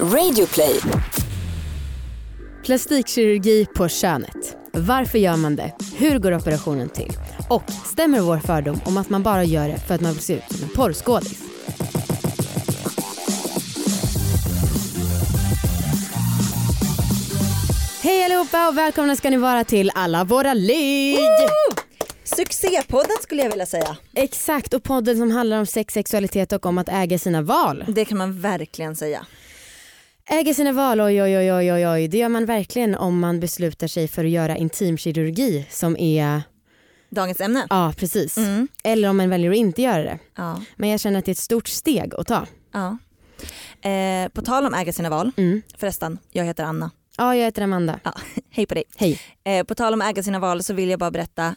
Radioplay. Plastikkirurgi på könet. Varför gör man det? Hur går operationen till? Och stämmer vår fördom om att man bara gör det för att man vill se ut som en porrskådis? Hej allihopa och välkomna ska ni vara till alla våra ligg! Succépodden skulle jag vilja säga. Exakt och podden som handlar om sex, sexualitet och om att äga sina val. Det kan man verkligen säga. Äga sina val, oj oj oj oj oj oj. Det gör man verkligen om man beslutar sig för att göra intimkirurgi som är, Dagens ämne. ja precis. Mm. Eller om man väljer att inte göra det. Ja. Men jag känner att det är ett stort steg att ta. ja. Eh, på tal om äga sina val, Mm. förresten, jag heter Anna. Ja, jag heter Amanda. Ja, hej på dig. Hej. Eh, på tal om äga sina val så vill jag bara berätta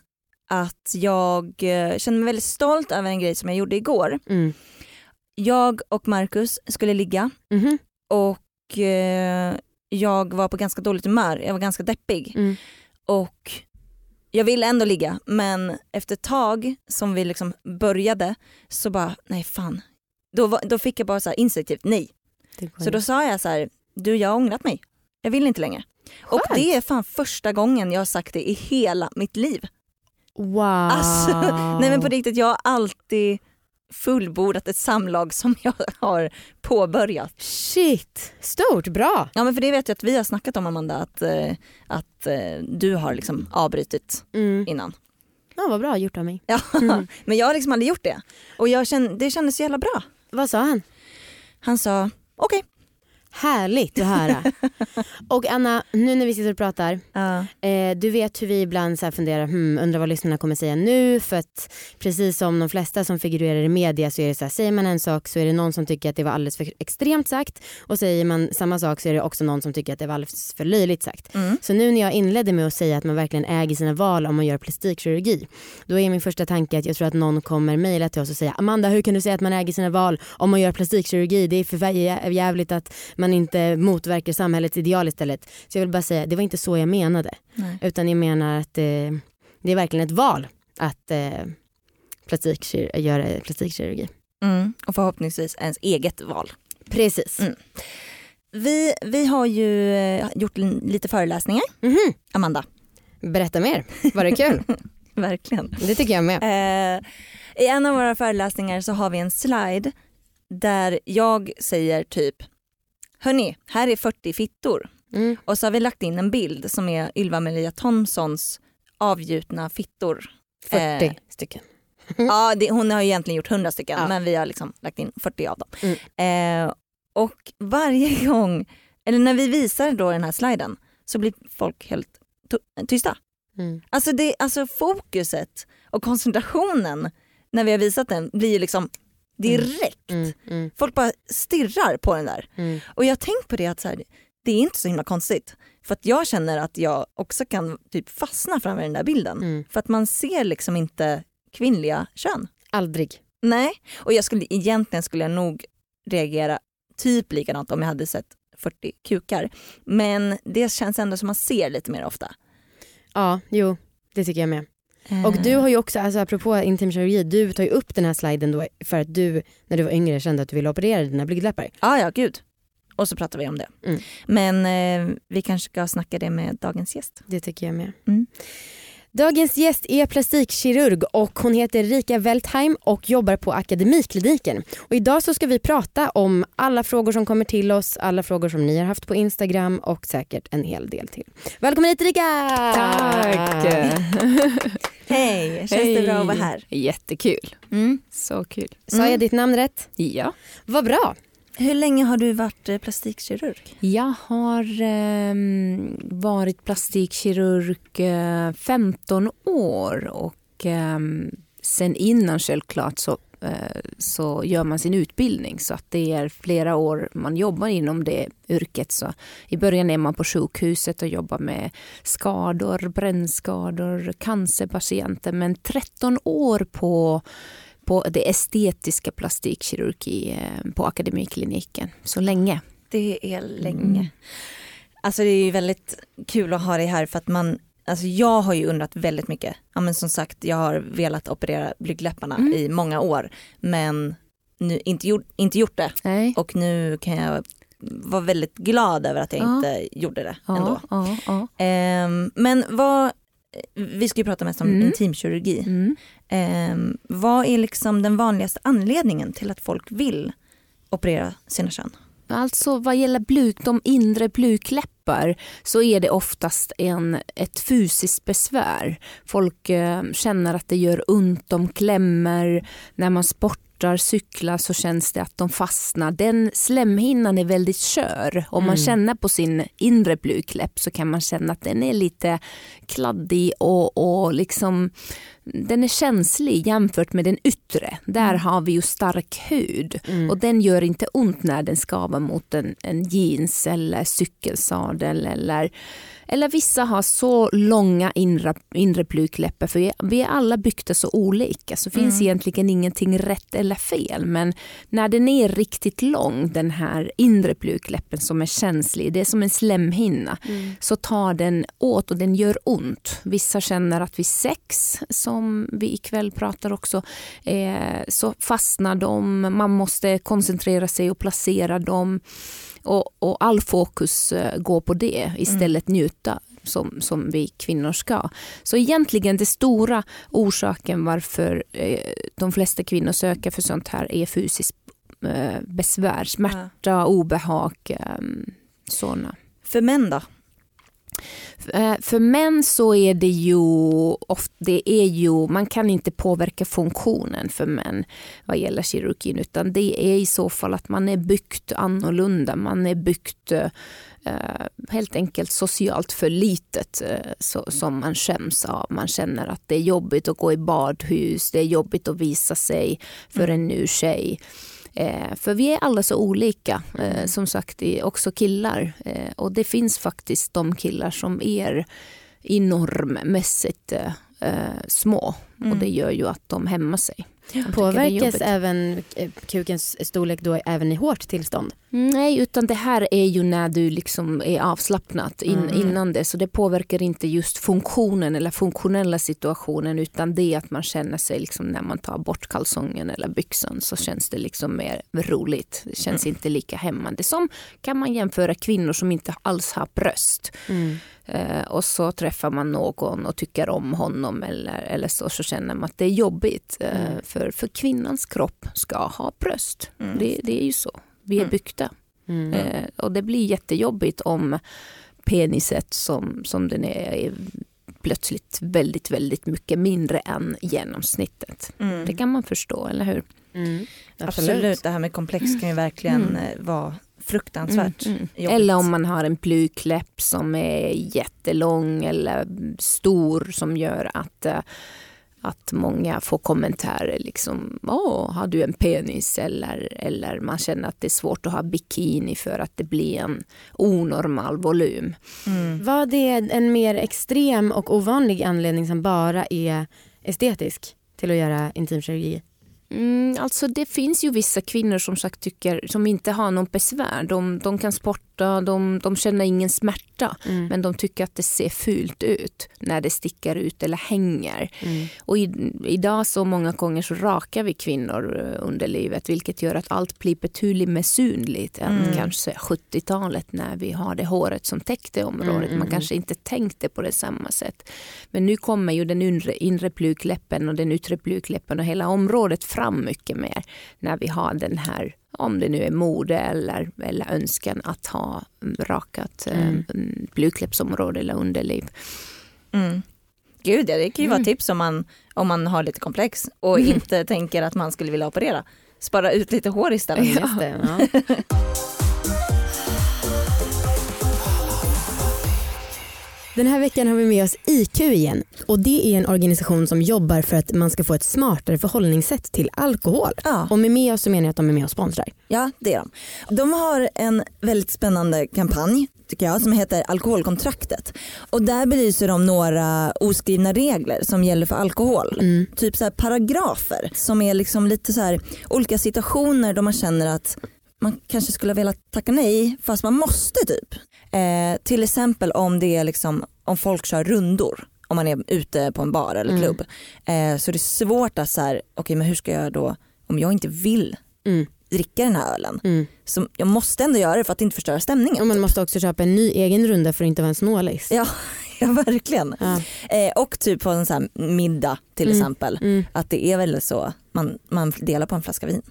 att jag eh, känner mig väldigt stolt över en grej som jag gjorde igår. Mm. Jag och Marcus skulle ligga Mhm. och jag var på ganska dåligt humör, jag var ganska deppig. Mm. Och jag ville ändå ligga men efter ett tag som vi liksom började så bara nej fan. Då, var, då fick jag bara så här instinktivt nej. Så då sa jag så här, du jag har ångrat mig. Jag vill inte längre. Och Skönt. det är fan första gången jag har sagt det i hela mitt liv. Wow. Alltså, nej men på riktigt, jag har alltid fullbordat ett samlag som jag har påbörjat. Shit, stort, bra. Ja men för det vet jag att vi har snackat om Amanda, att, eh, att eh, du har liksom avbrutit Mm. innan. Ja, vad bra gjort av mig. Ja, Mm. men jag har liksom aldrig gjort det. Och jag kände, det kändes så jävla bra. Vad sa han? Han sa okej. Härligt att höra. och Anna, nu när vi sitter och pratar, Ja. Eh, du vet hur vi ibland så funderar, hmm, undrar vad lyssnarna kommer säga nu för att precis som de flesta som figurerar i media så är det så här, säger man en sak så är det någon som tycker att det var alldeles för extremt sagt och säger man samma sak så är det också någon som tycker att det var alldeles för löjligt sagt. Mm. Så nu när jag inledde med att säga att man verkligen äger sina val om man gör plastikkirurgi då är min första tanke att jag tror att någon kommer mejla till oss och säga Amanda hur kan du säga att man äger sina val om man gör plastikkirurgi det är för jä- jävligt att man inte motverkar samhällets ideal istället. Så jag vill bara säga det var inte så jag menade. Nej. Utan jag menar att eh, det är verkligen ett val att eh, plastikkir- göra plastikkirurgi. Mm. Och förhoppningsvis ens eget val. Precis. Mm. Vi, vi har ju eh, gjort lite föreläsningar, Mhm. Amanda. Berätta mer, var det kul? Verkligen. det tycker jag med. Eh, I en av våra föreläsningar så har vi en slide där jag säger typ Hörni, här är 40 fittor. Mm. Och så har vi lagt in en bild som är Ylva Maria Thomsons avgjutna fittor. 40 Eh, stycken. Ja, det, hon har ju egentligen gjort 100 stycken Ja. men vi har liksom lagt in 40 av dem. Mm. Eh, och varje gång, eller när vi visar då den här sliden så blir folk helt tysta. Mm. Alltså, det, alltså fokuset och koncentrationen när vi har visat den blir ju liksom direkt. Mm. Mm. Folk bara stirrar på den där. Mm. Och jag har tänkt på det att så här, det är inte så himla konstigt. För att jag känner att jag också kan typ fastna framför den där bilden. Mm. För att man ser liksom inte kvinnliga kön. Aldrig. Nej, och jag skulle, egentligen skulle jag nog reagera typ likadant om jag hade sett 40 kukar. Men det känns ändå som man ser lite mer ofta. Ja, jo, det tycker jag med. Och du har ju också, alltså apropå intimkirurgi, du tar ju upp den här sliden då för att du när du var yngre kände att du ville operera dina blygdläppar. Ja, ja, gud. Och så pratar vi om det. Mm. Men eh, vi kanske ska snacka det med dagens gäst. Det tycker jag med. Mm. Dagens gäst är plastikkirurg och hon heter Rika Weltheim och jobbar på Akademikliniken. Och idag så ska vi prata om alla frågor som kommer till oss, alla frågor som ni har haft på Instagram och säkert en hel del till. Välkommen hit Rika! Tack! Hej, känns det bra att vara här? Jättekul. Mm. Så kul. Sa jag ditt namn rätt? Ja. Vad bra. Hur länge har du varit eh, plastikkirurg? Jag har ehm, varit plastikkirurg eh, 15 år och ehm, sen innan självklart så, eh, så gör man sin utbildning så att det är flera år man jobbar inom det yrket. Så I början är man på sjukhuset och jobbar med skador, brännskador, cancerpatienter men 13 år på på det estetiska plastikkirurgi eh, på Akademikliniken. Så länge. Det är länge. Mm. Alltså det är ju väldigt kul att ha dig här för att man, alltså jag har ju undrat väldigt mycket. Ja men som sagt jag har velat operera blygdläpparna Mm. i många år men nu, inte, gjort, inte gjort det Nej. och nu kan jag var väldigt glad över att jag Ja. inte gjorde det ändå. Ja, ja, ja. Ehm, men vad, vi ska ju prata mest om Mm. intimkirurgi. Mm. Ehm, vad är liksom den vanligaste anledningen till att folk vill operera sina kön? Alltså vad gäller bluk, de inre blykläppar så är det oftast en, ett fysiskt besvär. Folk eh, känner att det gör ont, de klämmer. När man sportar, cyklar så känns det att de fastnar. Den slemhinnan är väldigt skör. Om man Mm. känner på sin inre blykläpp så kan man känna att den är lite kladdig och, och liksom den är känslig jämfört med den yttre. Där har vi ju stark hud. Mm. Och den gör inte ont när den skavar mot en, en jeans eller cykelsadel. Eller, eller vissa har så långa inre, inre blykläppar för vi, är alla byggda så olika så finns Mm. egentligen ingenting rätt eller fel. Men när den är riktigt lång den här inre blykläppen som är känslig, det är som en slemhinna Mm. så tar den åt och den gör ont. Vissa känner att vid sex, som vi ikväll pratar också, eh, så fastnar de. Man måste koncentrera sig och placera dem. Och, och all fokus eh, går på det istället njuta som, som vi kvinnor ska. Så egentligen den stora orsaken varför eh, de flesta kvinnor söker för sånt här är fysiskt eh, besvär, smärta, obehag, eh, sådana. För män då? Eh, För män så är det ju, ofta, det är ju, man kan inte påverka funktionen för män vad gäller kirurgin utan det är i så fall att man är byggt annorlunda, man är byggt eh, helt enkelt socialt för litet eh, så, som man skäms av. Man känner att det är jobbigt att gå i badhus, det är jobbigt att visa sig för en ny tjej. Eh, för vi är alla så olika, eh, som sagt också killar. Eh, och det finns faktiskt de killar som är i normmässigt eh, eh, små Mm. och det gör ju att de hämmar sig. Påverkas även eh, kukens storlek då även i hårt tillstånd? Nej, utan det här är ju när du liksom är avslappnad in, Mm. innan det. Så det påverkar inte just funktionen eller funktionella situationen utan det att man känner sig liksom när man tar bort kalsongen eller byxan så känns det liksom mer roligt. Det känns inte lika hämmande. Som kan man jämföra kvinnor som inte alls har bröst. Mm. Eh, och så träffar man någon och tycker om honom eller, eller så, så känner man att det är jobbigt. Eh, Mm. för, för kvinnans kropp ska ha bröst. Mm. Det, det är ju så. Vi är Mm. byggda. Mm. Eh, och det blir jättejobbigt om peniset som, som den är, är plötsligt väldigt, väldigt mycket mindre än genomsnittet. Mm. Det kan man förstå, eller hur? Mm. Absolut. det här med komplex kan ju verkligen Mm. vara fruktansvärt Mm, mm. Eller om man har en blykläpp som är jättelång eller stor som gör att, eh, att många får kommentarer liksom, åh, har du en penis? Eller, eller man känner att det är svårt att ha bikini för att det blir en onormal volym. Mm. Vad är en mer extrem och ovanlig anledning som bara är estetisk till att göra intimkirurgi? Mm, alltså det finns ju vissa kvinnor som sagt tycker, som inte har någon besvär. De, de kan sporta, de, de känner ingen smärta. Mm. Men de tycker att det ser fult ut när det sticker ut eller hänger. Mm. Och i, idag så många gånger så rakar vi kvinnor eh, under livet vilket gör att allt blir betydligt mer synligt än Mm. kanske 70-talet när vi har det håret som täckte området. Mm, mm, Man kanske inte tänkte på det samma sätt. Men nu kommer ju den inre, inre blykläppen och den yttre blykläppen och hela området fram mycket mer när vi har den här om det nu är mode eller, eller önskan att ha mm, rakat eh, Mm. mm. blykläppsområde eller underliv. Mm. Gud ja, det kan ju vara Mm. tips om man, om man har lite komplex och inte tänker att man skulle vilja operera. Spara ut lite hår istället. Ja. Den här veckan har vi med oss IQ igen och det är en organisation som jobbar för att man ska få ett smartare förhållningssätt till alkohol. Ja. Och med med oss så menar jag att de är med och sponsrar. Ja, det är de. De har en väldigt spännande kampanj tycker jag som heter Alkoholkontraktet. Och där belyser de några oskrivna regler som gäller för alkohol. Mm. Typ så paragrafer som är liksom lite så här olika situationer då man känner att man kanske skulle ha velat tacka nej fast man måste typ. Eh, till exempel om det är liksom om folk kör rundor om man är ute på en bar eller Mm. klubb. Eh, så det är svårt att så här, okej men hur ska jag då om jag inte vill Mm. dricka den här ölen. Mm. Så jag måste ändå göra det för att inte förstöra stämningen. Och man måste också köpa en ny egen runda för att inte vara en snålis. Ja, ja verkligen. Ja. Eh, och typ på en sån här middag till Mm. exempel. Mm. Att det är väl så, man, man delar på en flaska vin.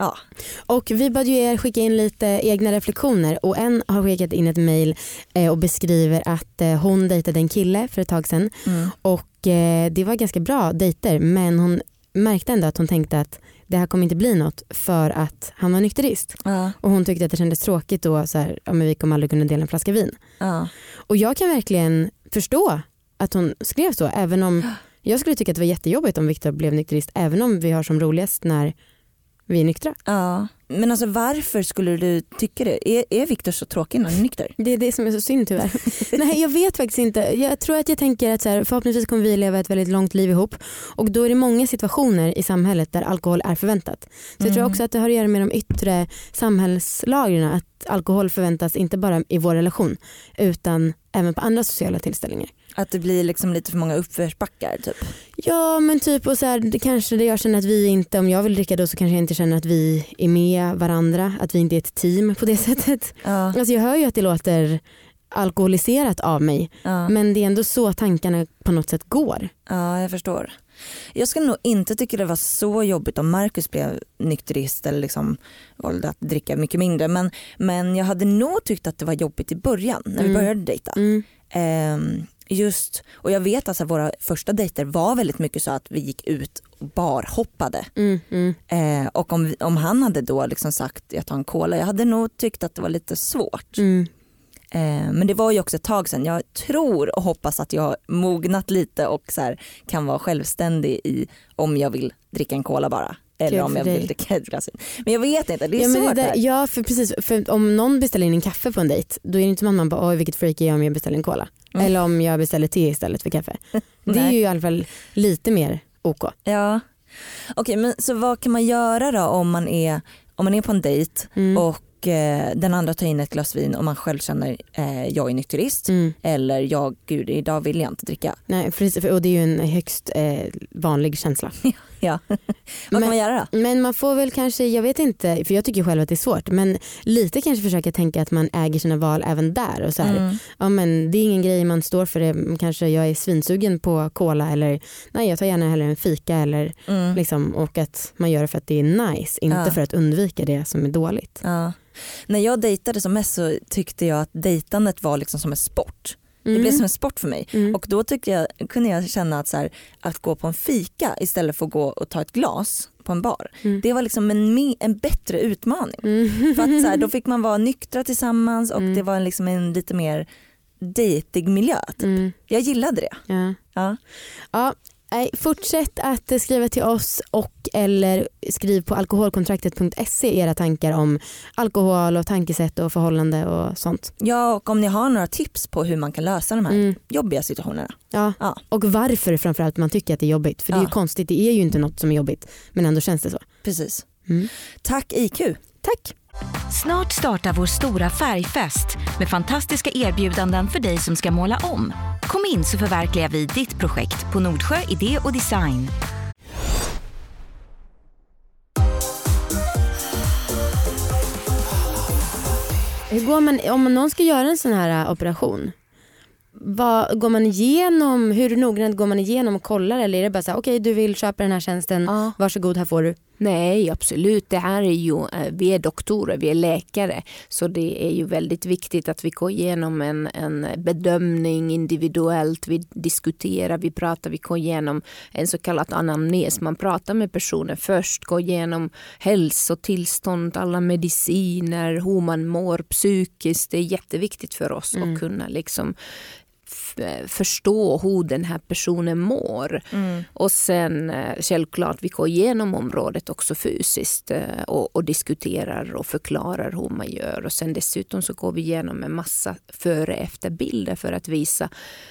Ja. Och vi bad ju er skicka in lite egna reflektioner och en har skickat in ett mail eh, och beskriver att eh, hon dejtade en kille för ett tag sedan Mm. och eh, det var ganska bra dejter men hon märkte ändå att hon tänkte att det här kommer inte bli något för att han var nykterist. Ja, Och hon tyckte att det kändes tråkigt då, så här, ja, men vi kommer aldrig kunna dela en flaska vin. ja. Och jag kan verkligen förstå att hon skrev så även om jag skulle tycka att det var jättejobbigt om Viktor blev nykterist även om vi har som roligast när vi är nyktra. ja. Men alltså varför skulle du tycka det? Är, är Viktor så tråkig när han är nykter? Det är det som är så synd tyvärr. Nej jag vet faktiskt inte. Jag tror att jag tänker att så här, förhoppningsvis kommer vi leva ett väldigt långt liv ihop och då är det många situationer i samhället där alkohol är förväntat. Så jag tror Mm. också att det har att göra med de yttre samhällslagren att alkohol förväntas inte bara i vår relation utan även på andra sociala tillställningar. Att det blir liksom lite för många uppförsbackar typ? Ja men typ och så här, det kanske det jag känner att vi inte, om jag vill dricka då så kanske jag inte känner att vi är med varandra, att vi inte är ett team på det sättet. Ja, Alltså jag hör ju att det låter alkoholiserat av mig ja. men det är ändå så tankarna på något sätt går. ja jag förstår. Jag skulle nog inte tycka det var så jobbigt om Marcus blev nykterist eller liksom valde att dricka mycket mindre men, men jag hade nog tyckt att det var jobbigt i början när vi Mm. började dejta. Mm. Ehm, just, och jag vet att alltså, våra första dejter var väldigt mycket så att vi gick ut och barhoppade. Mm, mm. Eh, och om, om han hade då liksom sagt jag tar en cola, jag hade nog tyckt att det var lite svårt. Mm. Eh, men det var ju också ett tag sedan. Jag tror och hoppas att jag har mognat lite och så här, kan vara självständig i om jag vill dricka en cola bara. Eller om jag dig. vill dricka ett glas vin. Men jag vet inte, det är Ja, svårt. det där, ja för precis, för om någon beställer in en kaffe på en dejt då är det inte som att man bara oj vilket freak är jag om jag beställer en cola. Mm. Eller om jag beställer te istället för kaffe. Det är ju i alla fall lite mer OK. Ja. Okej men så vad kan man göra då om man är, om man är på en dejt Mm. och eh, den andra tar in ett glas vin och man själv känner eh, jag är nykterist Mm. eller jag, gud idag vill jag inte dricka. Nej, precis, och det är ju en högst eh, vanlig känsla. Ja. vad Men- kan man göra då? Men man får väl kanske, jag vet inte, för jag tycker själv att det är svårt, men lite kanske försöka tänka att man äger sina val även där. Och så här, Mm. ja, men det är ingen grej man står för det, kanske jag är svinsugen på cola eller nej jag tar gärna hellre en fika eller Mm. liksom, och att man gör det för att det är nice, inte Ja. för att undvika det som är dåligt. Ja. När jag dejtade som mest så tyckte jag att dejtandet var liksom som en sport. Det blev som en sport för mig. Mm. Och då tyckte jag, kunde jag känna att, så här, att gå på en fika istället för att gå och ta ett glas på en bar. Mm. Det var liksom en, en bättre utmaning. Mm. För att, så här, då fick man vara nyktra tillsammans och Mm. det var en, liksom en lite mer dejtig miljö. Typ. Mm. Jag gillade det. Ja. Ja. Ja, fortsätt att skriva till oss och eller skriv på alkoholkontraktet.se era tankar om alkohol och tankesätt och förhållande och sånt. ja och om ni har några tips på hur man kan lösa de här Mm. jobbiga situationerna. Ja. Ja. Och varför framförallt man tycker att det är jobbigt. För det är ju Ja. konstigt, det är ju inte något som är jobbigt men ändå känns det så. Precis. Mm. Tack IQ. Tack! Snart startar vår stora färgfest med fantastiska erbjudanden för dig som ska måla om. Kom in så förverkligar vi ditt projekt på Nordsjö Idé och Design. Hur går man, om någon ska göra en sån här äh, operation, vad, går man igenom, hur noggrant går man igenom och kollar eller är det bara så här, okej du vill köpa den här tjänsten, Ja. varsågod här får du. Nej, absolut. Det här är ju, eh, vi är doktorer, vi är läkare. Så det är ju väldigt viktigt att vi går igenom en, en bedömning individuellt. Vi diskuterar, vi pratar, vi går igenom en så kallad anamnes. Man pratar med personen först, går igenom hälsotillstånd, alla mediciner, hur man mår psykiskt. Det är jätteviktigt för oss Mm. att kunna liksom förstå hur den här personen mår. Och sen eh, självklart vi går igenom området också fysiskt eh, och, och diskuterar och förklarar hur man gör. Och sen dessutom så går vi igenom en massa före och efterbilder för att visa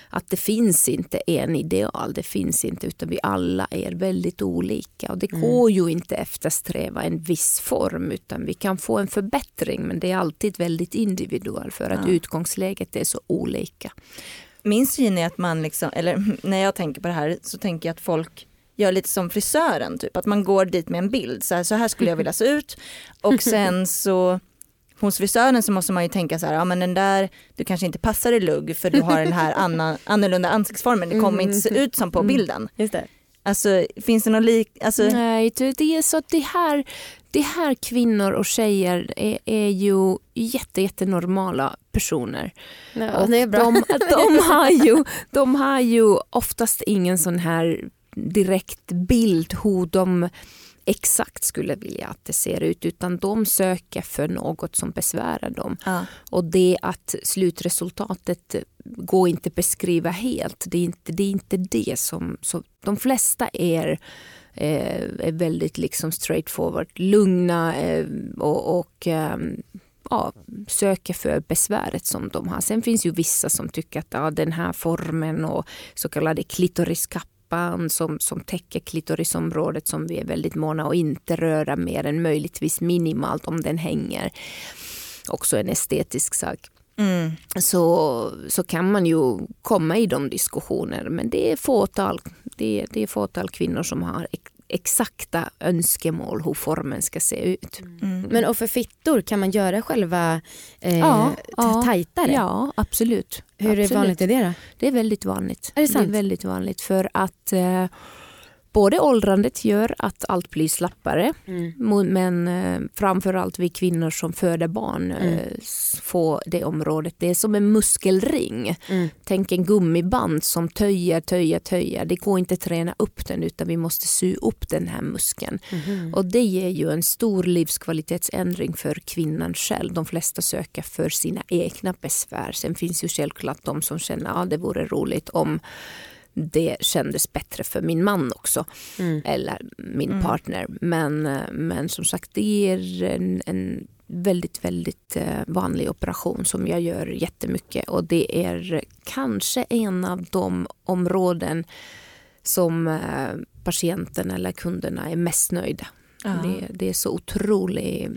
att det finns inte en ideal, det finns inte utan vi alla är väldigt olika. Och det går ju inte eftersträva en viss form utan vi kan få en förbättring men det är alltid väldigt individuellt för att Ja. utgångsläget är så olika. Min syn är att man liksom, eller när jag tänker på det här så tänker jag att folk gör lite som frisören, typ att man går dit med en bild. Så här, så här skulle jag vilja se ut. Och sen så hos frisören så måste man ju tänka så här, ja men den där, du kanske inte passar i lugg för du har den här anna, annorlunda ansiktsformen, det kommer inte se ut som på bilden. Just det. Alltså finns det någon lik, alltså, Nej, det det är så att det här, det här kvinnor och tjejer är, är ju jätte, jättenormala personer. Ja, Och det är bra. De, de, har ju, de har ju oftast ingen sån här direkt bild hur de exakt skulle vilja att det ser ut utan de söker för något som besvärar dem. ja. Och det att slutresultatet går inte att beskriva helt. Det är inte det, är inte det som... Så de flesta är, eh, är väldigt liksom straightforward, lugna eh, och, och eh, ja, söker för besväret som de har. Sen finns ju vissa som tycker att ja, den här formen och så kallade klitoriskappan som, som täcker klitorisområdet som vi är väldigt måna att inte röra mer än möjligtvis minimalt om den hänger. Också en estetisk sak Mm. så, så kan man ju komma i de diskussioner. Men det är fåtal, det är, det är fåtal kvinnor som har ex, exakta önskemål hur formen ska se ut. Mm. Men och för fittor, kan man göra själva eh, Ja, ja. tajtare? Ja, absolut. Hur absolut. vanligt är det då? Det är väldigt vanligt. Är det sant? är väldigt vanligt för att eh, både åldrandet gör att allt blir slappare mo- men eh, framförallt vi kvinnor som föder barn eh, Mm. s- får det området. Det är som en muskelring. Mm. Tänk en gummiband som töjer, töjer, töjer. Det går inte att träna upp den utan vi måste sy upp den här muskeln. Mhm. Och det ger ju en stor livskvalitetsändring för kvinnan själv. De flesta söker för sina egna besvär. Sen finns ju självklart de som känner att ja, det vore roligt om det kändes bättre för min man också. Mm. Eller min Mm. partner. Men, eh, men som sagt det är en, en väldigt, väldigt eh, vanlig operation som jag gör jättemycket. Och det är kanske en av de områden som eh, patienten eller kunderna är mest nöjda. Ja. Det, det är så otrolig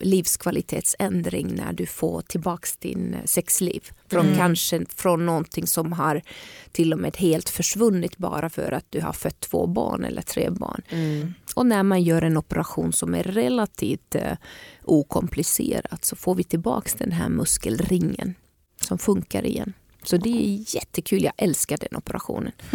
livskvalitetsändring när du får tillbaks din sexliv. Från Mm. kanske från någonting som har till och med helt försvunnit bara för att du har fött två barn eller tre barn. Mm. Och när man gör en operation som är relativt eh, okomplicerad så får vi tillbaks den här muskelringen som funkar igen. Så det är jättekul, jag älskar den operationen.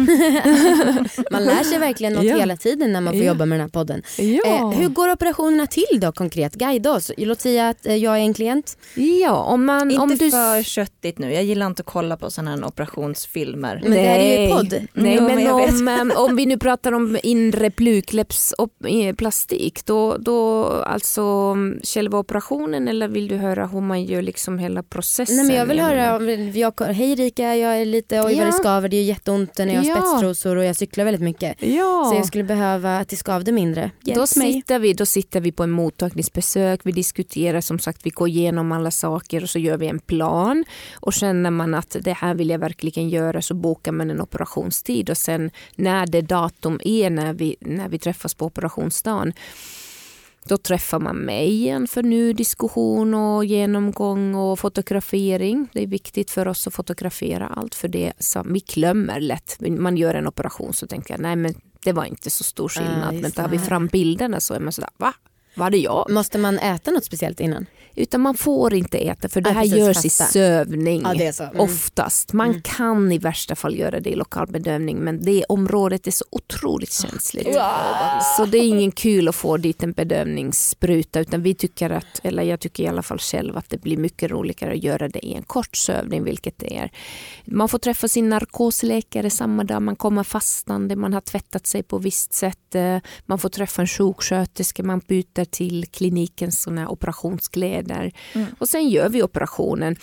Man lär sig verkligen något Ja. hela tiden när man får Ja. jobba med den här podden. Eh, hur går operationerna till då konkret? Guida oss. Låt säga att eh, jag är en klient. Ja, om, man, Inte om du... för köttigt nu, jag gillar inte att kolla på sådana här operationsfilmer. Men det här är ju podd. Nej, Jo, men, om, em, om vi nu pratar om inre blygdläppsplastik, då, då alltså mm, själva operationen eller vill du höra hur man gör liksom hela processen? Nej, men jag vill höra, om- jag, hej Rika, jag är lite, oj vad det skaver, det är jätteont när jag har Ja. spetstrosor och jag cyklar väldigt mycket. Ja. Så jag skulle behöva att det skavde mindre. Hjälp Då mig. sitter, vi, då sitter vi på en mottagningsbesök, vi diskuterar som sagt, vi går igenom alla saker och så gör vi en plan. Och känner man att det här vill jag verkligen göra så bokar man en operationstid och sen när det datum är när vi, när vi träffas på operationsdagen då träffar man mig igen för ny diskussion och genomgång och fotografering. Det är viktigt för oss att fotografera allt för det som vi glömmer lätt. Man gör en operation så tänker jag nej men det var inte så stor skillnad. just men tar vi fram bilderna så är man sådär va? Var det jag? Måste man äta något speciellt innan? Utan man får inte äta för det Ja, här precis, görs fasta. i sövning. Ja, det är så. Mm. Oftast. Man kan i värsta fall göra det i lokal bedövning men det området är så otroligt känsligt. Så det är ingen kul att få dit en bedövningsspruta utan vi tycker att, eller jag tycker i alla fall själv att det blir mycket roligare att göra det i en kort sövning vilket det är. Man får träffa sin narkosläkare samma dag man kommer fastande, man har tvättat sig på visst sätt, eh, man får träffa en sjuksköterska, man byter till klinikens såna operationskläder Mm. och sen gör vi operationen.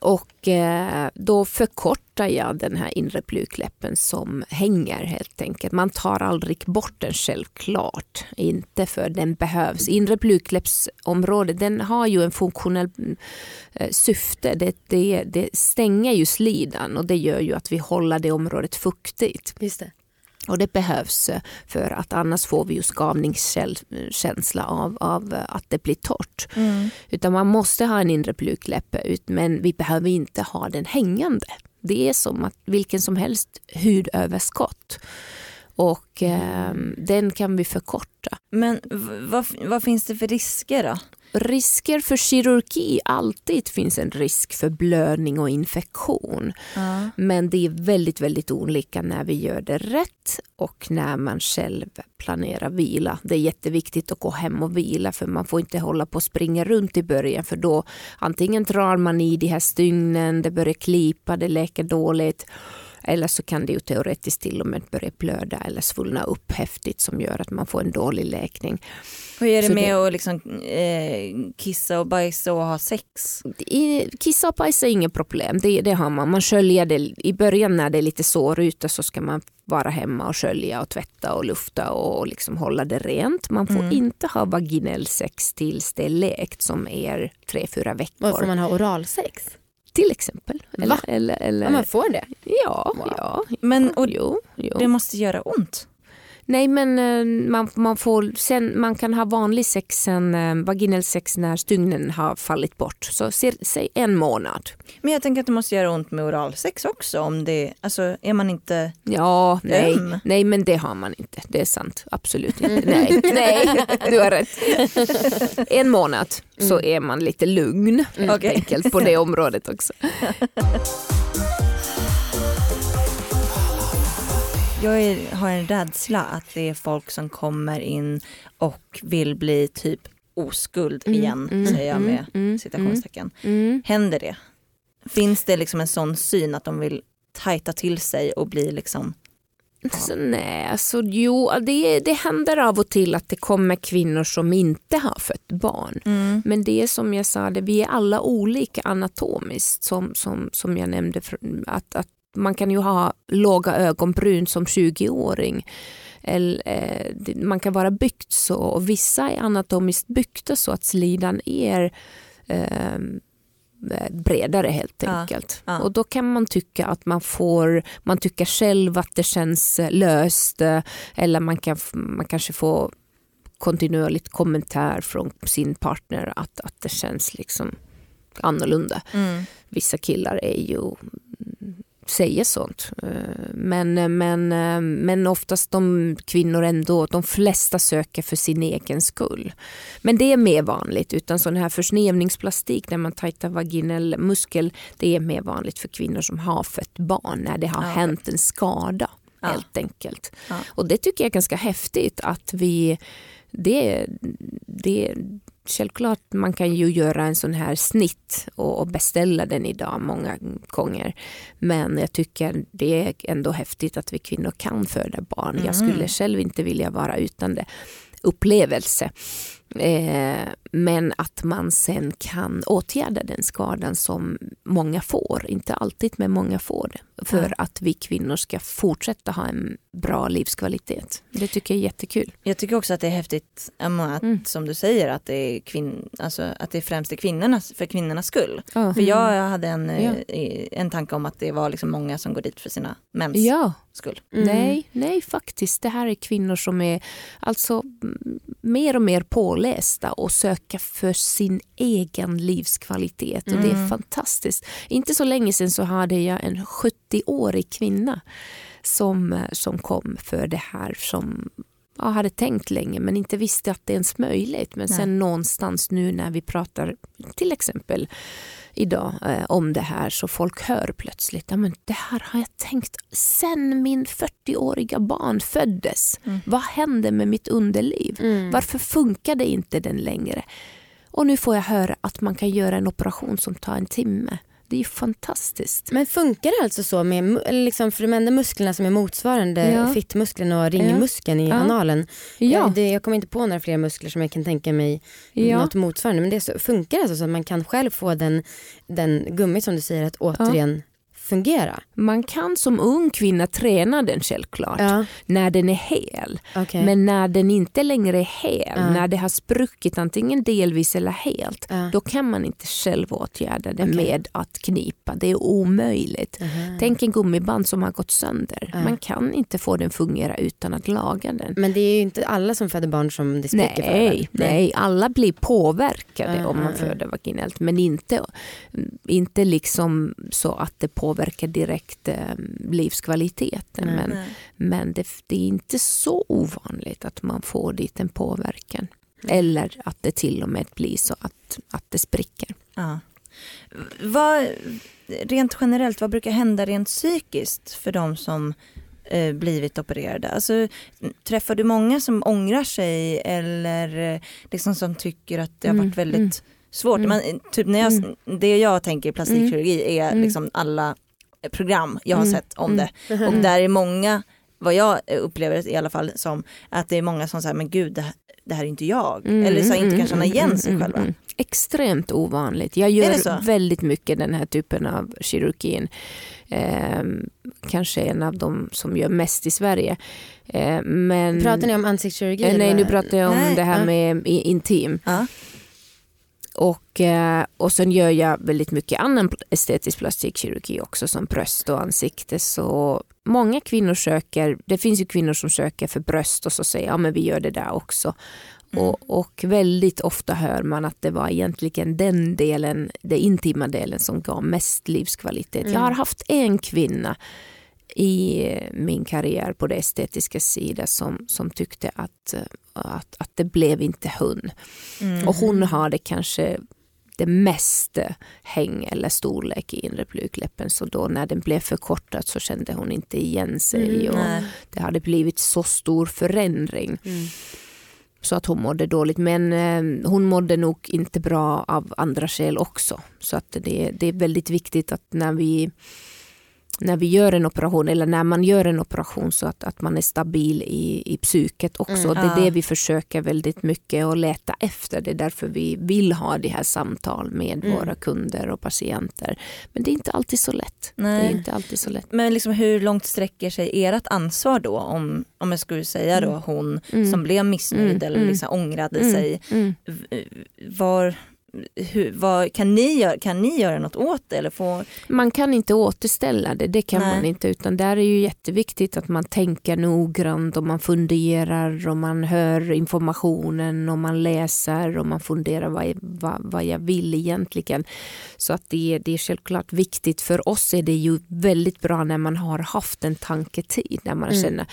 Och eh, då förkortar jag den här inre blygdläppen som hänger helt enkelt. Man tar aldrig bort den självklart, inte för den behövs. Inre blygdläppsområdet den har ju en funktionell eh, syfte. Det, det, det stänger ju slidan och det gör ju att vi håller det området fuktigt. Just det. Och det behövs eh, för att annars får vi ju skavningskänsla av, av eh, att det blir torrt. Mm. Utan man måste ha en inre blygdläpp ut men vi behöver inte ha den hängande. Det är som att vilken som helst hudöverskott. och eh, den kan vi förkorta. Men vad, vad finns det för risker då? Risker för kirurgi, alltid finns en risk för blödning och infektion. Men det är väldigt, väldigt olika när vi gör det rätt och när man själv planerar vila. Det är jätteviktigt att gå hem och vila för man får inte hålla på och springa runt i början för då antingen drar man i de här stygnen, det börjar klipa, det läker dåligt eller så kan det ju teoretiskt till och med börja blöda eller svullna upp häftigt som gör att man får en dålig läkning. Hur är det Så med att liksom, eh, kissa och bajsa och ha sex? I, kissa och bajsa är inget problem. Det, det har man. Man sköljer det i början när det är lite sår ute så ska man vara hemma och skölja och tvätta och lufta och liksom hålla det rent. Man får Mm. inte ha vaginell sex tills det är läkt som är tre, fyra veckor. Vad får man ha oralsex? Till exempel. Eller, Va? eller, eller, Ja, man får det. ja, Wow. ja, Men och jo, jo. det måste göra ont. Nej men eh, man, man, får, sen, man kan ha vanlig sex, sen, eh, vaginell sex när stygnen har fallit bort. Så säg en månad. Men jag tänker att det måste göra ont med oralsex också. Om det, alltså, är man inte... Ja, nej, nej men det har man inte. Det är sant, absolut inte. Nej, nej, du har rätt. En månad så är man lite lugn helt Okej. enkelt på det området också. Jag är, har en rädsla att det är folk som kommer in och vill bli typ oskuld igen, säger jag med mm, citationstecken. Mm. Händer det? Finns det liksom en sån syn att de vill tajta till sig och bli liksom... Så, nej, alltså, jo, det, det händer av och till att det kommer kvinnor som inte har fött barn. Men det är som jag sa, det, vi är alla olika anatomiskt som, som, som jag nämnde. Att, att man kan ju ha låga ögonbryn som 20-åring. Eller, eh, man kan vara byggt så och vissa är anatomiskt byggda så att slidan är eh, bredare helt Ja, enkelt. ja. Och då kan man tycka att man får, man tycker själv att det känns eh, löst eh, eller man, kan, man kanske får kontinuerligt kommentar från sin partner att, att det känns liksom annorlunda. Vissa killar är ju säger sånt. Eh, Men, men, eh, men oftast de kvinnor ändå, de flesta söker för sin egen skull. Men det är mer vanligt, utan sån här försnävningsplastik när man tajtar vaginell muskel, det är mer vanligt för kvinnor som har fött barn när det har Ja. hänt en skada. Ja. Helt enkelt. Ja. Och det tycker jag är ganska häftigt att vi det, det, självklart man kan ju göra en sån här snitt och, och beställa den idag många gånger. Men jag tycker det är ändå häftigt att vi kvinnor kan föda barn. Jag skulle själv inte vilja vara utan det upplevelse. Eh, men att man sen kan åtgärda den skadan som många får, inte alltid men många får det. För Ja. att vi kvinnor ska fortsätta ha en bra livskvalitet. Det tycker jag är jättekul. Jag tycker också att det är häftigt Emma, att, Mm. som du säger att det är, kvinn, alltså, att det är främst är kvinnornas, för kvinnornas skull. Ja. För jag hade en, eh, Ja. en tanke om att det var liksom många som går dit för sina mäns Ja, skull. Mm. nej, nej faktiskt. Det här är kvinnor som är alltså mm, mer och mer pålästa och söka för sin egen livskvalitet. Och det är Mm. fantastiskt. Inte så länge sedan så hade jag en 70-årig kvinna som, som kom för det här som jag hade tänkt länge men inte visste att det är ens möjligt. Men Nej. sen någonstans nu när vi pratar till exempel idag eh, om det här så folk hör plötsligt ja, men det här har jag tänkt sen min 40-åriga barn föddes. Mm. Vad hände med mitt underliv? Mm. Varför funkade inte den längre? Och nu får jag höra att man kan göra en operation som tar en timme. Det är ju fantastiskt. Men funkar det alltså så med liksom för de enda musklerna som är motsvarande Ja. fittmuskeln och ringmuskeln i Ja. analen? Ja, Jag, det, jag kommer inte på några fler muskler som jag kan tänka mig ja. något motsvarande. Men det så, funkar det alltså så att man kan själv få den, den gummit som du säger att återigen fungera? Man kan som ung kvinna träna den självklart Ja, när den är hel. okej. Men när den inte längre är hel, Ja. när det har spruckit antingen delvis eller helt, Ja. då kan man inte själv åtgärda det Okej. med att knipa. Det är omöjligt. Aha. Tänk en gummiband som har gått sönder. Man kan inte få den fungera utan att laga den. Men det är ju inte alla som föder barn som det spricker för. Nej, nej, alla blir påverkade Ja, om man föder vaginellt men inte, inte liksom så att det påverkar påverka direkt eh, livskvaliteten. Nej. Men, Nej. men det, det är inte så ovanligt att man får dit en påverkan. Eller att det till och med blir så att, att det spricker. Ja. Vad, rent generellt, vad brukar hända rent psykiskt för de som eh, blivit opererade? Alltså, träffar du många som ångrar sig eller liksom som tycker att det har Mm, varit väldigt mm. svårt? Mm. Man, typ när jag, Det jag tänker plastikkirurgi är Mm. liksom alla program jag har Mm, sett om mm. det. Och där är många, vad jag upplever i alla fall som, att det är många som säger men gud det, här- det här är inte jag. Mm, Eller så inte mm, kan känna igen sig mm, själva. Extremt ovanligt. Jag gör väldigt mycket den här typen av kirurgin. Ehm, kanske en av de som gör mest i Sverige. Ehm, men... Pratar ni om ansiktskirurgi? Eh, Nej, nu pratar jag om Nej, det här ja. med i- intim. Ja. Och, eh, och sen gör jag väldigt mycket annan estetisk plastikkirurgi också som bröst och ansikte. Så många kvinnor söker, det finns ju kvinnor som söker för bröst och så säger ja men vi gör det där också. Mm. Och, och väldigt ofta hör man att det var egentligen den delen, den intima delen som gav mest livskvalitet. Mm. Jag har haft en kvinna i min karriär på det estetiska sidan som, som tyckte att, att, att det blev inte hon. Mm. Och hon hade kanske det mesta häng eller storlek i inre blygdläppen så då när den blev förkortad så kände hon inte igen sig Mm, och Nej. det hade blivit så stor förändring Mm. så att hon mådde dåligt. Men eh, hon mådde nog inte bra av andra skäl också. Så att det, det är väldigt viktigt att när vi, när vi gör en operation eller när man gör en operation så att, att man är stabil i, i psyket också. Mm, det är det vi försöker väldigt mycket att leta efter. Det är därför vi vill ha de här samtal med Mm. våra kunder och patienter. Men det är inte alltid så lätt. Det är Nej. inte alltid så lätt. Men liksom hur långt sträcker sig ert ansvar då om, om jag skulle säga då hon Mm. som blev missnöjd Mm, eller mm. liksom ångrade Mm, sig. mm. Var, hur, vad, kan, ni göra, kan ni göra något åt det? Eller få, Man kan inte återställa det, det kan Nej. man inte. Utan där är ju jätteviktigt att man tänker noggrant och man funderar och man hör informationen och man läser och man funderar vad, jag- vad, vad jag vill egentligen. Så att det, är- det är självklart viktigt. För oss är det ju väldigt bra när man har haft en tanketid, när man Mm. känner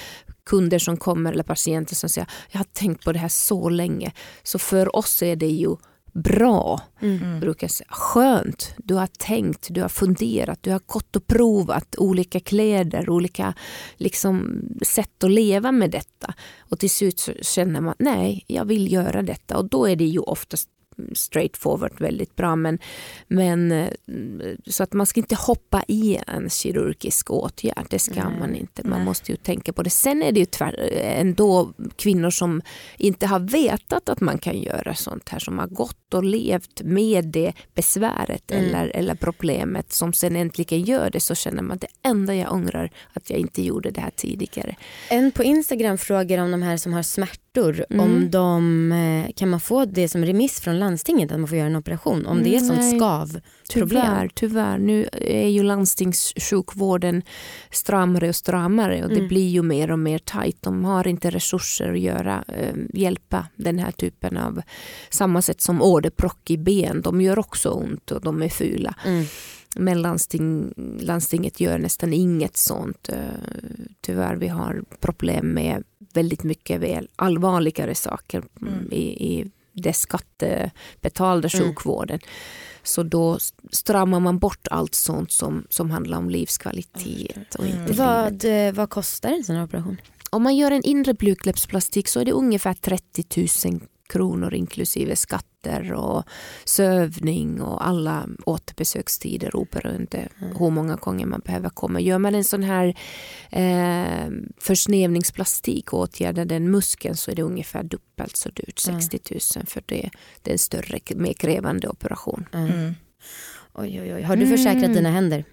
kunder som kommer eller patienter som säger jag har tänkt på det här så länge. Så för oss är det ju bra Mm. brukar säga. Skönt, du har tänkt, du har funderat, du har gått och provat olika kläder, olika liksom, sätt att leva med detta. Och till slut så känner man, nej, jag vill göra detta. Och då är det ju oftast straight forward väldigt bra. Men, men, eh, så att man ska inte hoppa i en kirurgisk åtgärd, det ska Nej. man inte. Man Nej. måste ju tänka på det. Sen är det ju tvär, ändå kvinnor som inte har vetat att man kan göra sånt här, som har gått och levt med det besväret Mm. eller, eller problemet, som sen äntligen gör det, så känner man det enda jag ångrar att jag inte gjorde det här tidigare. En på Instagram frågar om de här som har smärtor, Mm. om de, eh, kan man få det som remiss från landstinget att man får göra en operation? Om det är sånt Nej. skavproblem? Tyvärr, tyvärr. Nu är ju landstingssjukvården stramare och stramare och det Mm. blir ju mer och mer tajt. De har inte resurser att göra, eh, hjälpa den här typen av, samma sätt som åderbråck i ben. De gör också ont och de är fula. Mm. Men landsting, landstinget gör nästan inget sånt. eh, Tyvärr, vi har problem med väldigt mycket väl allvarligare saker mm. Mm. i, i det skattebetalda Mm. sjukvården. Så då stramar man bort allt sånt som, som handlar om livskvalitet. Och inte Mm. Vad, eh, vad kostar en sån här operation? Om man gör en inre blygdläppsplastik så är det ungefär 30 000 kronor inklusive skatter och sövning och alla återbesökstider oberoende hur många gånger man behöver komma. Gör man en sån här eh, försnävningsplastik och åtgärdar den muskeln så är det ungefär dubbelt så dyrt, Mm. 60 000 för det, det är en större, mer krävande operation. Mm. Mm. Oj, oj, oj. Har du försäkrat Mm. dina händer?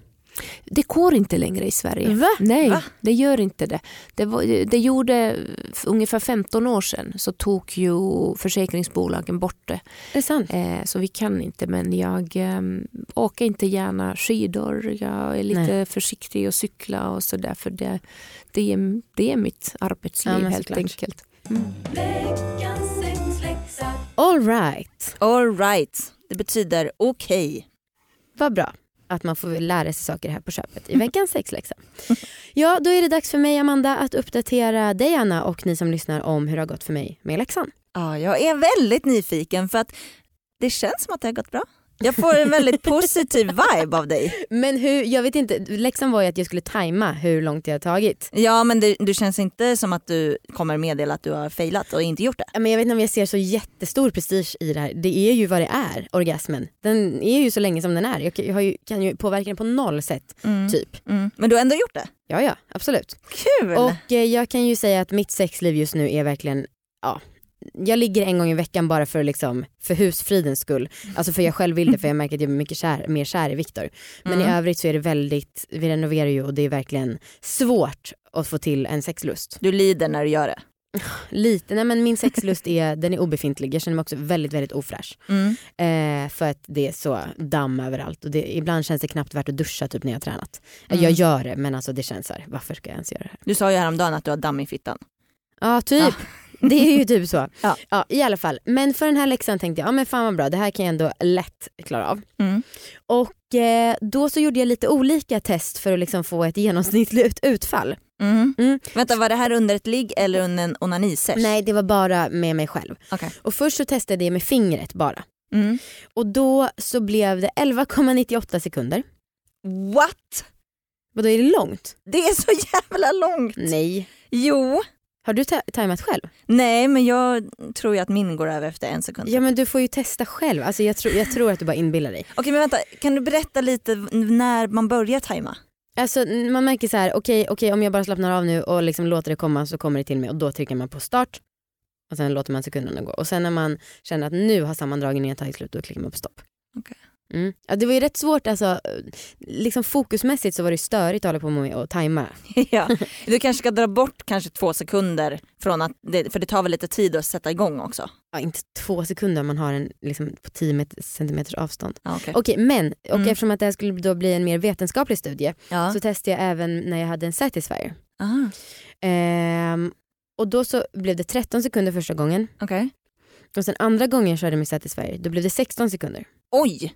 Det går inte längre i Sverige. Va? Nej, Va? det gör inte det. Det, var, det gjorde ungefär 15 år sedan så tog ju försäkringsbolagen bort det. Är det sant? Eh, så vi kan inte men jag eh, åker inte gärna skidor. Jag är lite försiktig och cykla och sådär för det, det, är, det är mitt arbetsliv Ja, men helt såklart. enkelt. All right. All right, det betyder okej. Vad bra att man får lära sig saker här på köpet i veckans sexläxa. Ja, då är det dags för mig Amanda att uppdatera dig Anna och ni som lyssnar om hur det har gått för mig med läxan. Ja, jag är väldigt nyfiken för att det känns som att det har gått bra. Jag får en väldigt positiv vibe av dig. Men hur, jag vet inte, läxan var ju att jag skulle tajma hur långt det har tagit. Ja men det, det känns inte som att du kommer meddela att du har failat och inte gjort det. Men jag vet inte om jag ser så jättestor prestige i det här. Det är ju vad det är, orgasmen. Den är ju så länge som den är. Jag kan- jag har ju, kan ju påverka den på noll sätt, typ. Mm. Men du har ändå gjort det. Ja, ja, absolut. Kul! Och eh, jag kan ju säga att mitt sexliv just nu är verkligen, ja, jag ligger en gång i veckan bara för, liksom, för husfridens skull. Alltså för jag själv vill det för jag märker att jag är mycket kär, mer kär i Viktor. Men i övrigt så är det väldigt, vi renoverar ju och det är verkligen svårt att få till en sexlust. Du lider när du gör det. Lite, nej men min sexlust är, den är obefintlig. Jag känner mig också väldigt, väldigt ofräsch. Mm. Eh, för att det är så damm överallt och det, ibland känns det knappt värt att duscha typ när jag har tränat. Mm. Jag gör det men alltså det känns så här, varför ska jag ens göra det här? Du sa ju häromdagen att du har damm i fittan. Ja typ. Det är ju typ så. Ja. Ja. I alla fall. Men för den här läxan tänkte jag, ja men fan vad bra, det här kan jag ändå lätt klara av. Mm. Och eh, då så gjorde jag lite olika test för att liksom få ett genomsnittligt utfall. Mm. Mm. Vänta var det här under ett ligg eller under en onanisesh? Nej det var bara med mig själv. Okej. Och först så testade jag med fingret bara. Mm. Och då så blev det 11,98 sekunder. What? Vadå är det långt? Det är så jävla långt. Nej. Jo. Har du ta- tajmat själv? Nej men jag tror ju att min går över efter en sekund. Ja men du får ju testa själv. Alltså jag, tror jag tror att du bara inbillar dig. Okej men vänta, kan du berätta lite när man börjar tajma? Alltså man märker så här, okej okej, om jag bara slappnar av nu och liksom låter det komma så kommer det till mig och då trycker man på start och sen låter man sekunderna gå. Och sen när man känner att nu har sammandragningen tagit slut då klickar man på stopp. Okej. Mm. Ja, det var ju rätt svårt, alltså, liksom fokusmässigt så var det störigt att hålla på med och tajma. ja. Du kanske ska dra bort kanske två sekunder från att, det, för det tar väl lite tid att sätta igång också? Ja, inte två sekunder om man har en liksom, på 10 met- centimeters avstånd. Ja, okej. Okej men och Mm. eftersom att det här skulle då bli en mer vetenskaplig studie Ja. så testade jag även när jag hade en Satisfyer. Ehm, och då så blev det 13 sekunder första gången Okej. och sen andra gången jag körde med Satisfyer då blev det 16 sekunder. Oj!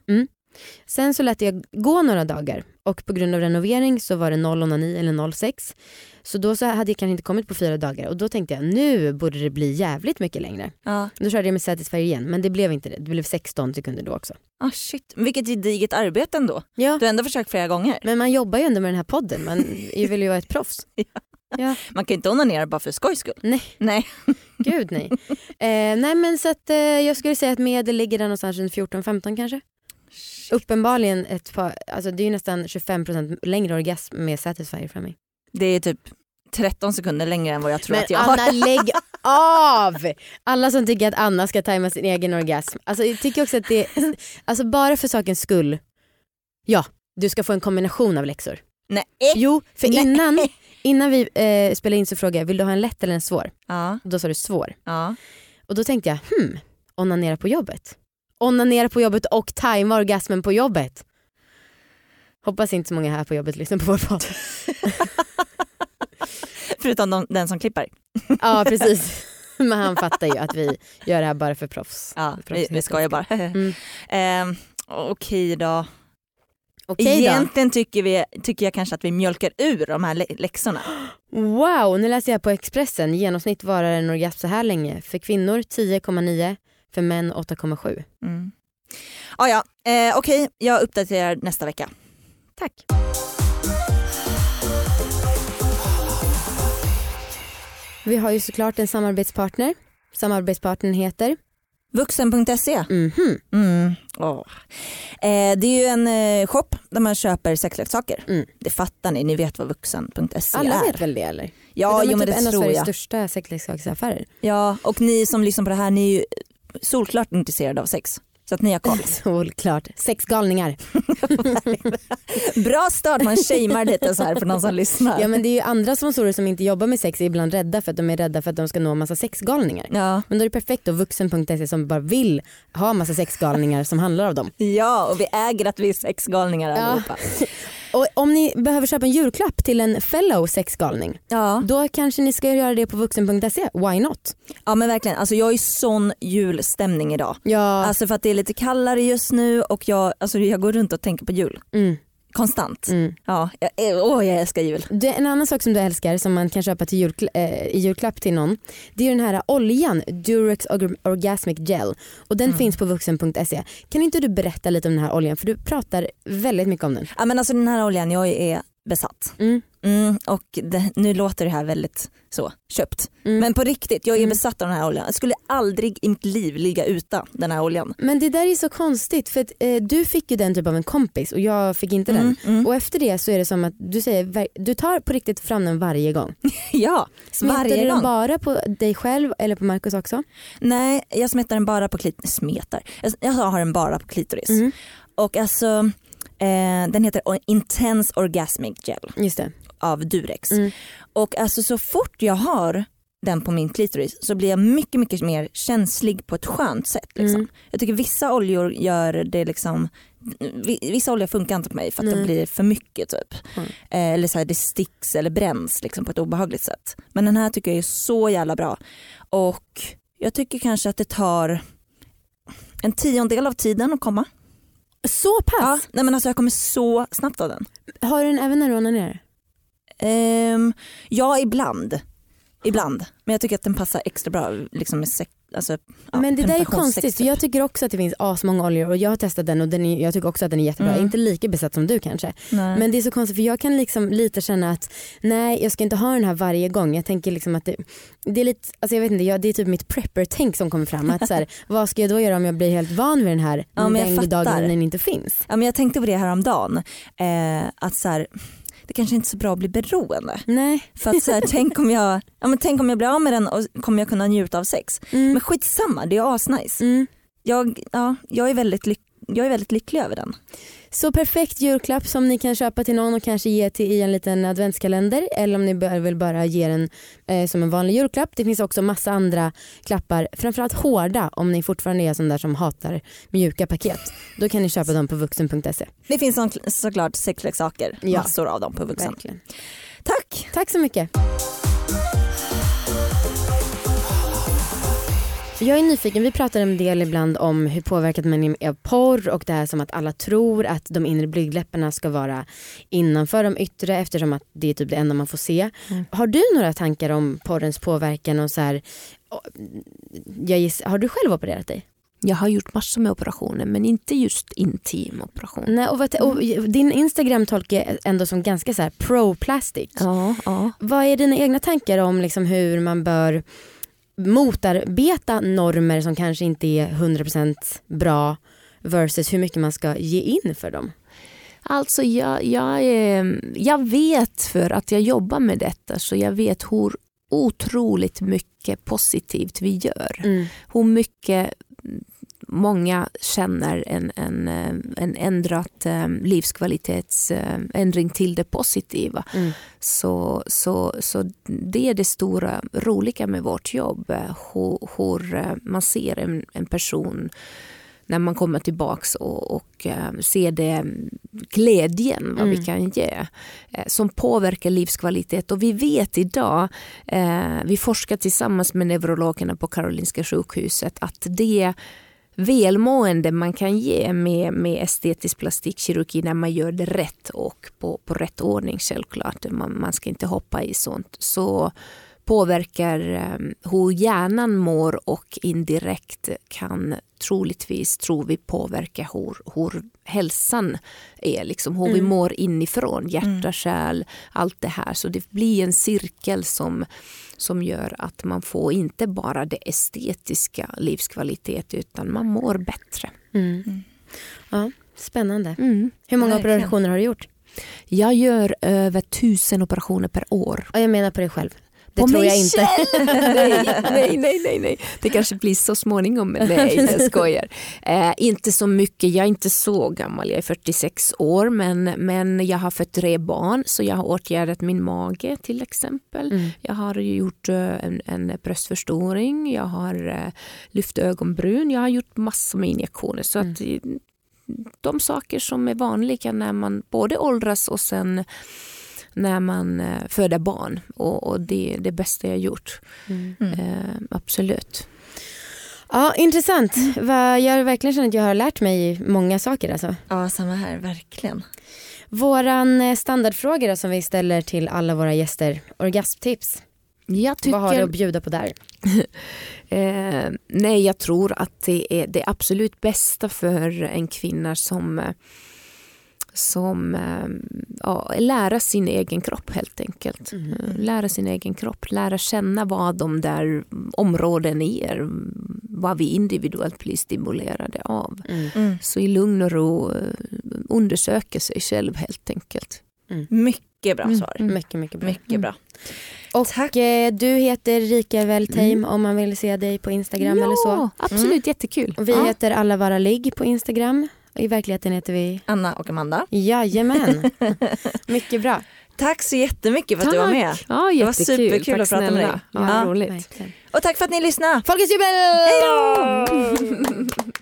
Sen så lät jag gå några dagar och på grund av renovering så var det 0 onani eller 06. Så då så hade jag kanske inte kommit på fyra dagar och då tänkte jag nu borde det bli jävligt mycket längre. Ja. Då körde jag med Satisfyer igen men det blev inte det. Det blev 16 sekunder då också. Ah, shit. Vilket gediget arbete ändå. Ja. Du har ändå försökt flera gånger. Men man jobbar ju ändå med den här podden. Man vill ju vara ett proffs. Ja, Man kan inte onanera bara för skojs skull. Nej. Nej. gud nej. Eh, nej men så att eh, jag skulle säga att medel ligger där någonstans runt 14-15 kanske. Uppenbarligen ett par, alltså det är ju nästan 25% längre orgasm med Satisfyer för mig. Det är typ 13 sekunder längre än vad jag tror Men att jag Anna har. lägg av! Alla som tycker att Anna ska tajma sin egen orgasm. Alltså jag tycker också att det, alltså bara för sakens skull, ja du ska få en kombination av läxor. Nej. Jo, för Nej. Innan, vi eh, spelade in så frågade jag, vill du ha en lätt eller en svår? Ja, Och då sa du svår. ja. Och då tänkte jag, hmm, onanera på jobbet. Onanera på jobbet och tajma orgasmen på jobbet. Hoppas inte så många här på jobbet lyssnar på vår podd. Förutom de, den som klipper. ja precis. Men han fattar ju att vi gör det här bara för proffs. Ja, för vi, vi skojar bara. Mm. Ehm, Okej då. Okej då. Egentligen tycker, vi, tycker jag kanske att vi mjölkar ur de här lä- läxorna. Wow, nu läser jag på Expressen. Genomsnitt varar en orgasm så här länge. För kvinnor 10,9, för män 8,7. Mm. Ah, ja, eh, okej jag uppdaterar nästa vecka. Tack. Vi har ju såklart en samarbetspartner. Samarbetspartnern heter Vuxen.se. Mhm. Mm. Åh. Eh, det är ju en eh, shop där man köper sexleksaker. Mm. Det fattar ni, ni vet vad vuxen.se Alla är. vet väl det eller? Ja, de är jo, men typ det en av Sveriges jag. största sexleksaksaffärer. Ja, och ni som lyssnar på det här, ni är ju solklart intresserade av sex. Så att ni har koll. Solklart. Sexgalningar. Bra start, man shamear lite så här för någon som lyssnar. Ja men det är ju andra sponsorer som inte jobbar med sex är ibland rädda för att de är rädda för att de ska nå massa sexgalningar. Ja. Men då är det perfekt då vuxen.se som bara vill ha massa sexgalningar som handlar av dem. ja, och vi äger att vi är sexgalningar Ja. Och om ni behöver köpa en julklapp till en fellow sexgalning Ja. då kanske ni ska göra det på vuxen.se. Why not? ja men verkligen, alltså jag är i sån julstämning idag. Ja, Alltså för att det är lite kallare just nu och jag, alltså jag går runt och tänker på jul. mm. Konstant. Mm. Ja, jag, åh, jag älskar jul. Det, en annan sak som du älskar som man kan köpa till julkla- eh, i julklapp till någon det är den här oljan Durex Org- Orgasmic Gel och den Mm. finns på vuxen.se. Kan inte du berätta lite om den här oljan för du pratar väldigt mycket om den. Ja, men alltså den här oljan, jag är besatt. Mm. Mm, och det, nu låter det här väldigt så köpt. Mm. Men på riktigt, jag är Mm. besatt av den här oljan. Jag skulle aldrig i mitt liv ligga utan den här oljan. Men det där är så konstigt för att, eh, du fick ju den typ av en kompis och jag fick inte den. Mm, mm. Och efter det så är det som att du säger, du tar på riktigt fram den varje gång. Ja, Smetar varje du den gång. bara på dig själv eller på Marcus också? Nej, jag smetar den bara på klitoris. Smetar? Jag, jag har den bara på klitoris. Och alltså, eh, den heter Intense Orgasmic Gel Just det. av Durex. Mm. Och alltså så fort jag har den på min klitoris så blir jag mycket mycket mer känslig på ett skönt sätt. Liksom. Mm. Jag tycker vissa oljor gör det liksom vi- Vissa oljor funkar inte på mig för att det blir för mycket typ. Mm. Eh, eller så här, det sticks eller bränns liksom, på ett obehagligt sätt. Men den här tycker jag är så jävla bra. Och jag tycker kanske att det tar en tiondel av tiden att komma. Så pass? Ja, nej men alltså jag kommer så snabbt av den. Har du den även när du onanerar? Um, ja, ibland. Ibland. Men jag tycker att den passar extra bra liksom med sex, alltså, ja, Men det där är konstigt för typ. jag tycker också att det finns asmånga oljor och jag har testat den och den är, jag tycker också att den är jättebra. Mm. Inte lika besatt som du kanske. Nej. Men det är så konstigt för jag kan liksom lite känna att nej jag ska inte ha den här varje gång. Jag tänker liksom att det, det är lite, alltså jag vet inte, jag, det är typ mitt prepper-tänk som kommer fram. Att så här, vad ska jag då göra om jag blir helt van vid den här Ja, den dagen fattar. den inte finns? Ja, men jag tänkte på det här om dagen. Eh, att så här, det kanske inte är så bra att bli beroende. Nej. För att så här, tänk, om jag, ja, men tänk om jag blir av med den och kommer jag kunna njuta av sex. Mm. Men skitsamma, det är asnice. Mm. Jag, ja, jag, är väldigt jag är väldigt lycklig över den. Så perfekt julklapp som ni kan köpa till någon och kanske ge till i en liten adventskalender eller om ni vill bara ge den eh, som en vanlig julklapp. Det finns också massa andra klappar, framförallt hårda om ni fortfarande är sån där som hatar mjuka paket. Då kan ni köpa dem på vuxen.se. Det finns så, såklart sexleksaker, Ja. massor av dem på vuxen. Verkligen. Tack! Tack så mycket. Jag är nyfiken, vi pratar en del ibland om hur påverkat man är av porr och det här som att alla tror att de inre blygdläpparna ska vara innanför de yttre eftersom att det är typ det enda man får se. Mm. Har du några tankar om porrens påverkan och så här, jag giss, har du själv opererat dig? Jag har gjort massor med operationer men inte just intim operation. Nej, och, vad, och din Instagram tolkar jag ändå som ganska så här pro-plastic. Ja, ja. Vad är dina egna tankar om liksom hur man bör motarbeta normer som kanske inte är 100% bra versus hur mycket man ska ge in för dem? Alltså jag, jag, är- jag vet för att jag jobbar med detta så jag vet hur otroligt mycket positivt vi gör. Mm. Hur mycket många känner en, en, eh, en ändrat eh, livskvalitetsändring till det positiva. Mm. Så, så, så det är det stora roliga med vårt jobb. eh, Hur, hur eh, man ser en, en person när man kommer tillbaks och, och eh, ser det glädjen vad vi Mm. kan ge eh, som påverkar livskvalitet. Och vi vet idag, eh, vi forskar tillsammans med neurologerna på Karolinska sjukhuset att det välmående man kan ge med, med estetisk plastikkirurgi när man gör det rätt och på, på rätt ordning självklart. Man, man ska inte hoppa i sånt. Så påverkar eh, hur hjärnan mår och indirekt kan troligtvis, tror vi, påverka hur, hur hälsan är. Liksom, hur vi Mm. mår inifrån, hjärta, Mm. själ, allt det här. Så det blir en cirkel som, som gör att man får inte bara det estetiska livskvalitet utan man mår bättre. Mm. Mm. Ja, spännande. Mm. Hur många Verkligen. operationer har du gjort? Jag gör över tusen operationer per år. Ja, jag menar på dig själv. Det På tror jag inte. nej, nej, nej, nej. Det kanske blir så småningom. Nej, jag skojar. Eh, inte så mycket. Jag är inte så gammal. Jag är 46 år. Men, men jag har fött tre barn. Så jag har åtgärdat min mage till exempel. Mm. Jag har gjort eh, en, en bröstförstoring. Jag har eh, lyft ögonbryn. Jag har gjort massor med injektioner. Så att eh, de saker som är vanliga när man både åldras och sen när man eh, föder barn. Och, och det är det bästa jag gjort. Mm. Mm. Eh, absolut. Ja, intressant. Jag verkligen känner att jag har lärt mig många saker. Alltså. Ja samma här, verkligen. Våran eh, standardfråga då, som vi ställer till alla våra gäster, orgasmtips. Jag Vad har du tycker, att bjuda på där? eh, nej, jag tror att det är det absolut bästa för en kvinna som, eh, som eh, ja, lära sin egen kropp helt enkelt. Mm. Eh, Lära sin egen kropp, lära känna vad de där områden är, vad vi individuellt blir stimulerade av. Mm. Så i lugn och ro eh, undersöka sig själv helt enkelt. Mycket bra Mm, svar. mm. Mycket, mycket bra. Mycket bra. Och Tack. eh, du heter Rika Weltheim om man vill se dig på Instagram eller så. absolut jättekul. Och vi ja. heter Alla Vara Ligg på Instagram. I verkligheten heter vi Anna och Amanda. Jajamän. Mycket bra. Tack så jättemycket för att du var Tack. med. Ja, Det var superkul Tack att prata med dig. Ja, Ja. roligt. Och tack för att ni lyssnade. Folkets jubel! Hej då!